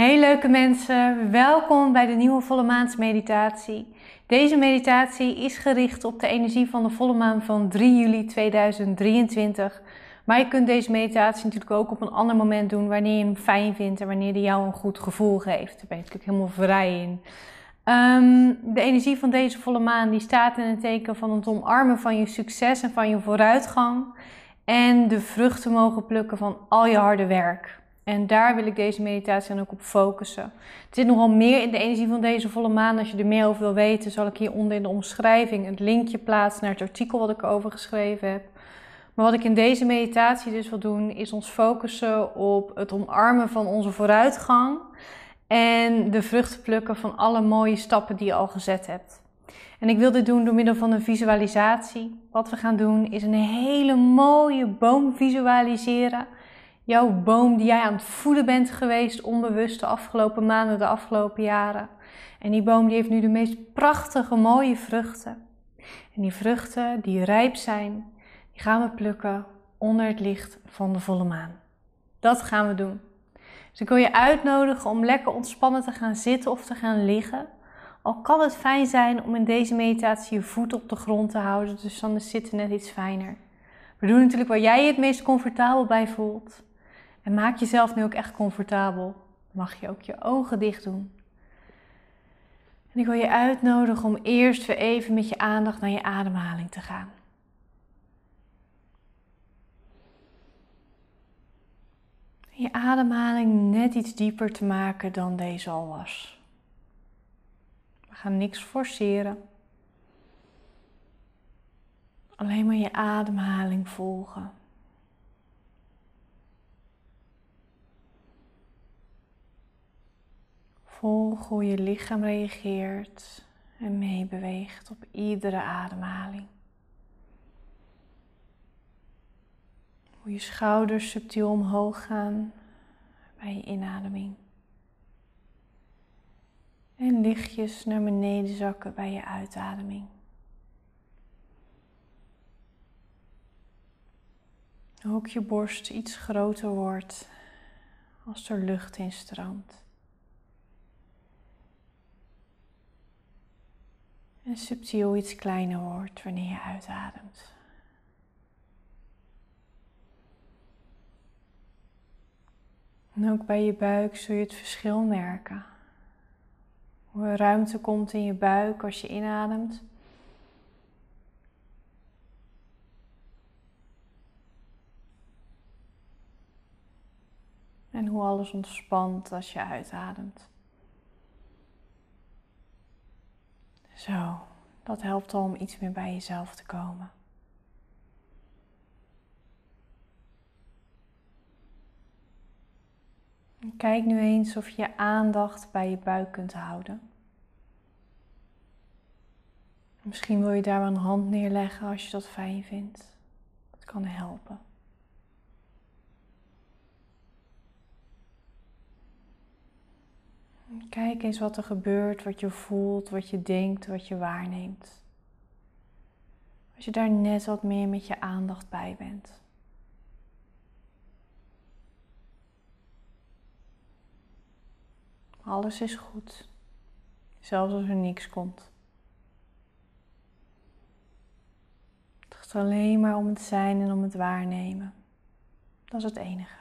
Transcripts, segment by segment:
Hey leuke mensen, welkom bij de nieuwe volle maansmeditatie. Deze meditatie is gericht op de energie van de volle maan van 3 juli 2023. Maar je kunt deze meditatie natuurlijk ook op een ander moment doen wanneer je hem fijn vindt en wanneer die jou een goed gevoel geeft. Daar ben je natuurlijk helemaal vrij in. Um, de energie van deze volle maan die staat in het teken van het omarmen van je succes en van je vooruitgang. En de vruchten mogen plukken van al je harde werk. En daar wil ik deze meditatie dan ook op focussen. Er zit nogal meer in de energie van deze volle maan. Als je er meer over wil weten, zal ik hieronder in de omschrijving het linkje plaatsen naar het artikel wat ik over geschreven heb. Maar wat ik in deze meditatie dus wil doen, is ons focussen op het omarmen van onze vooruitgang. En de vruchten plukken van alle mooie stappen die je al gezet hebt. En ik wil dit doen door middel van een visualisatie. Wat we gaan doen is een hele mooie boom visualiseren jouw boom die jij aan het voeden bent geweest, onbewust de afgelopen maanden, de afgelopen jaren. En die boom die heeft nu de meest prachtige, mooie vruchten. En die vruchten die rijp zijn, die gaan we plukken onder het licht van de volle maan. Dat gaan we doen. Dus ik wil je uitnodigen om lekker ontspannen te gaan zitten of te gaan liggen. Al kan het fijn zijn om in deze meditatie je voet op de grond te houden, dus dan is zitten net iets fijner. We doen natuurlijk waar jij je het meest comfortabel bij voelt. Maak jezelf nu ook echt comfortabel. Mag je ook je ogen dicht doen. En ik wil je uitnodigen om eerst weer even met je aandacht naar je ademhaling te gaan. Je ademhaling net iets dieper te maken dan deze al was. We gaan niks forceren. Alleen maar je ademhaling volgen. Volg hoe je lichaam reageert en meebeweegt op iedere ademhaling. Hoe je schouders subtiel omhoog gaan bij je inademing. En lichtjes naar beneden zakken bij je uitademing. Ook je borst iets groter wordt als er lucht in stroomt. En subtiel iets kleiner wordt wanneer je uitademt. En ook bij je buik zul je het verschil merken. Hoe er ruimte komt in je buik als je inademt. En hoe alles ontspant als je uitademt. Zo, dat helpt al om iets meer bij jezelf te komen. kijk nu eens of je je aandacht bij je buik kunt houden. Misschien wil je daar wel een hand neerleggen als je dat fijn vindt. Dat kan helpen. Kijk eens wat er gebeurt, wat je voelt, wat je denkt, wat je waarneemt. Als je daar net wat meer met je aandacht bij bent. Alles is goed, zelfs als er niks komt. Het gaat alleen maar om het zijn en om het waarnemen. Dat is het enige.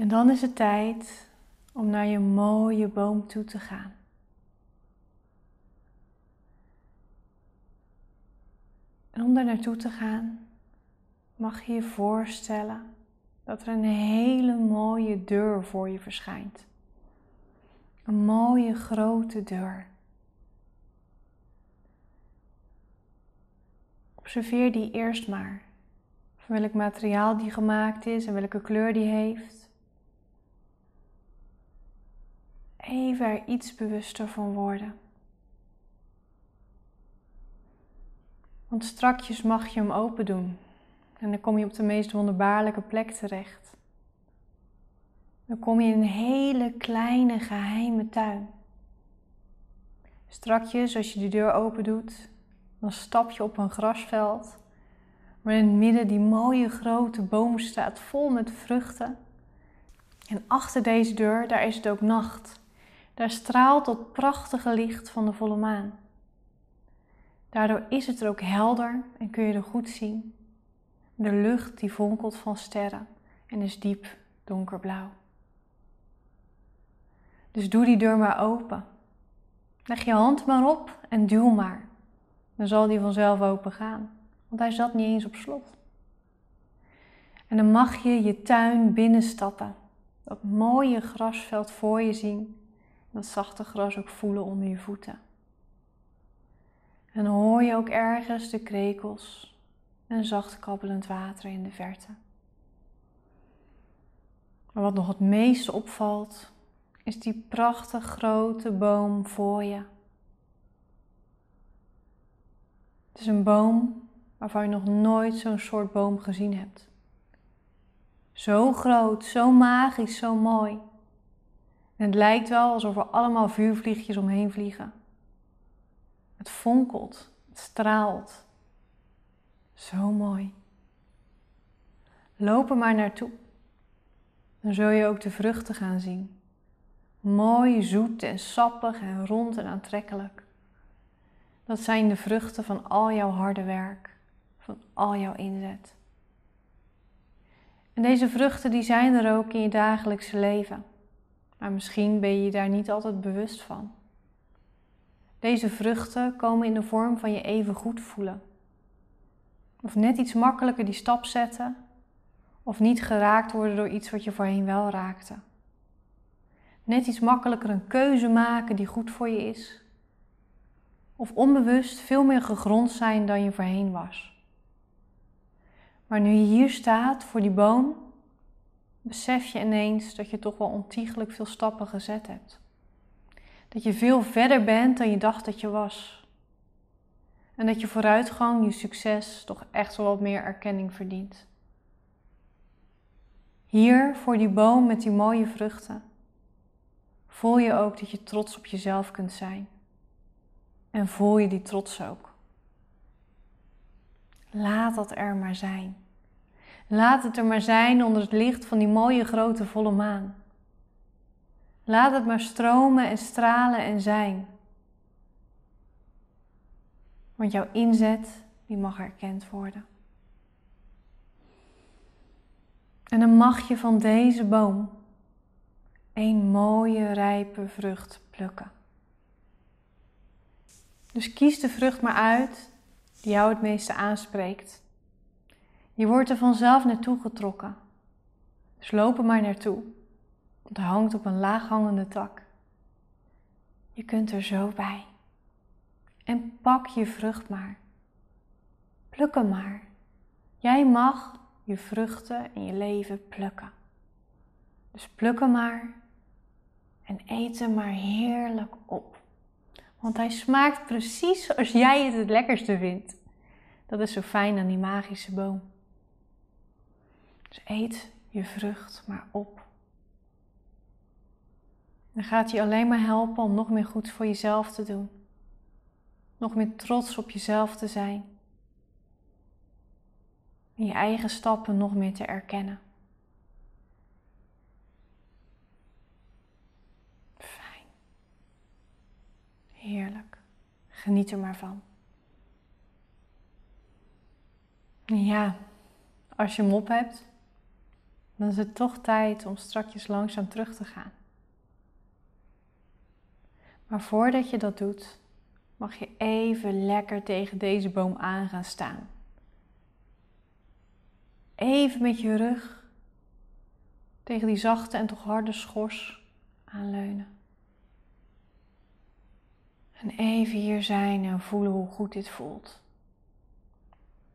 En dan is het tijd om naar je mooie boom toe te gaan. En om daar naartoe te gaan, mag je je voorstellen dat er een hele mooie deur voor je verschijnt. Een mooie grote deur. Observeer die eerst maar. Van welk materiaal die gemaakt is en welke kleur die heeft. Even er iets bewuster van worden. Want strakjes mag je hem open doen. En dan kom je op de meest wonderbaarlijke plek terecht. Dan kom je in een hele kleine geheime tuin. Strakjes, als je de deur open doet, dan stap je op een grasveld. Waar in het midden die mooie grote boom staat, vol met vruchten. En achter deze deur, daar is het ook nacht. Daar straalt het prachtige licht van de volle maan. Daardoor is het er ook helder en kun je er goed zien. De lucht die vonkelt van sterren en is diep donkerblauw. Dus doe die deur maar open. Leg je hand maar op en duw maar. Dan zal die vanzelf open gaan, want hij zat niet eens op slot. En dan mag je je tuin binnenstappen. Dat mooie grasveld voor je zien. Dat zachte gras ook voelen onder je voeten. En hoor je ook ergens de krekels en zacht kabbelend water in de verte. Maar wat nog het meeste opvalt, is die prachtig grote boom voor je. Het is een boom waarvan je nog nooit zo'n soort boom gezien hebt. Zo groot, zo magisch, zo mooi. En het lijkt wel alsof er allemaal vuurvliegjes omheen vliegen. Het fonkelt, het straalt. Zo mooi. Loop er maar naartoe. Dan zul je ook de vruchten gaan zien. Mooi, zoet en sappig en rond en aantrekkelijk. Dat zijn de vruchten van al jouw harde werk, van al jouw inzet. En deze vruchten die zijn er ook in je dagelijkse leven. Maar misschien ben je daar niet altijd bewust van. Deze vruchten komen in de vorm van je even goed voelen. Of net iets makkelijker die stap zetten. Of niet geraakt worden door iets wat je voorheen wel raakte. Net iets makkelijker een keuze maken die goed voor je is. Of onbewust veel meer gegrond zijn dan je voorheen was. Maar nu je hier staat voor die boom, besef je ineens dat je toch wel ontiegelijk veel stappen gezet hebt. Dat je veel verder bent dan je dacht dat je was. En dat je vooruitgang, je succes, toch echt wel wat meer erkenning verdient. Hier voor die boom met die mooie vruchten voel je ook dat je trots op jezelf kunt zijn. En voel je die trots ook. Laat dat er maar zijn. Laat het er maar zijn onder het licht van die mooie grote volle maan. Laat het maar stromen en stralen en zijn. Want jouw inzet, die mag erkend worden. En dan mag je van deze boom een mooie rijpe vrucht plukken. Dus kies de vrucht maar uit die jou het meeste aanspreekt. Je wordt er vanzelf naartoe getrokken. Dus loop er maar naartoe. Het hangt op een laaghangende tak. Je kunt er zo bij. En pak je vrucht maar. Pluk hem maar. Jij mag je vruchten in je leven plukken. Dus pluk hem maar en eet hem maar heerlijk op. Want hij smaakt precies zoals jij het het lekkerste vindt. Dat is zo fijn aan die magische boom. Dus eet je vrucht maar op. Dan gaat je alleen maar helpen om nog meer goed voor jezelf te doen. Nog meer trots op jezelf te zijn. En je eigen stappen nog meer te erkennen. Fijn. Heerlijk. Geniet er maar van. Ja, als je hem op hebt, dan is het toch tijd om strakjes langzaam terug te gaan. Maar voordat je dat doet, mag je even lekker tegen deze boom aan gaan staan. Even met je rug tegen die zachte en toch harde schors aanleunen. En even hier zijn en voelen hoe goed dit voelt.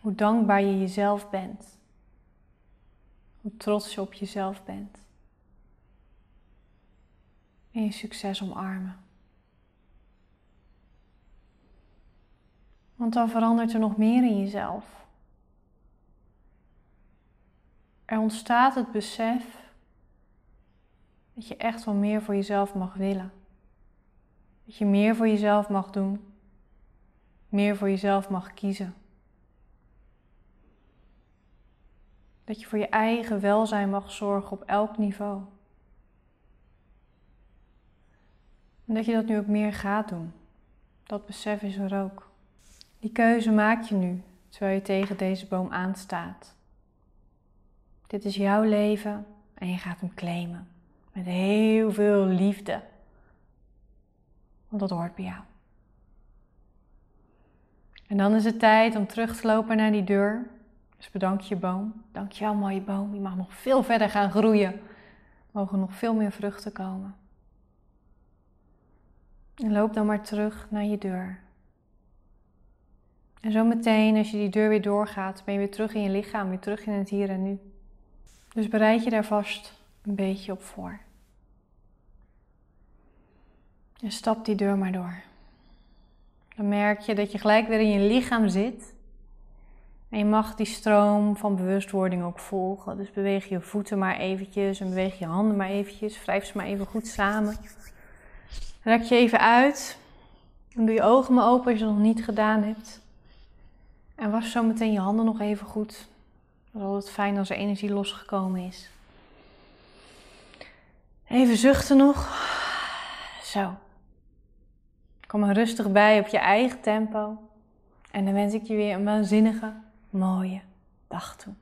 Hoe dankbaar je jezelf bent. Hoe trots je op jezelf bent. En je succes omarmen. Want dan verandert er nog meer in jezelf. Er ontstaat het besef dat je echt wel meer voor jezelf mag willen. Dat je meer voor jezelf mag doen. Meer voor jezelf mag kiezen. Dat je voor je eigen welzijn mag zorgen op elk niveau. En dat je dat nu ook meer gaat doen. Dat besef is er ook. Die keuze maak je nu, terwijl je tegen deze boom aanstaat. Dit is jouw leven en je gaat hem claimen. Met heel veel liefde. Want dat hoort bij jou. En dan is het tijd om terug te lopen naar die deur. Dus bedank je boom. Dank wel, mooie boom. Je mag nog veel verder gaan groeien. Er mogen nog veel meer vruchten komen. En loop dan maar terug naar je deur. En zo meteen, als je die deur weer doorgaat, ben je weer terug in je lichaam, weer terug in het hier en nu. Dus bereid je daar vast een beetje op voor. En stap die deur maar door. Dan merk je dat je gelijk weer in je lichaam zit. En je mag die stroom van bewustwording ook volgen. Dus beweeg je voeten maar eventjes en beweeg je handen maar eventjes. Wrijf ze maar even goed samen. Rek je even uit. Dan doe je ogen maar open als je het nog niet gedaan hebt. En was zo meteen je handen nog even goed. Het is altijd fijn als er energie losgekomen is. Even zuchten nog. Zo. Kom er rustig bij op je eigen tempo. En dan wens ik je weer een waanzinnige, mooie dag toe.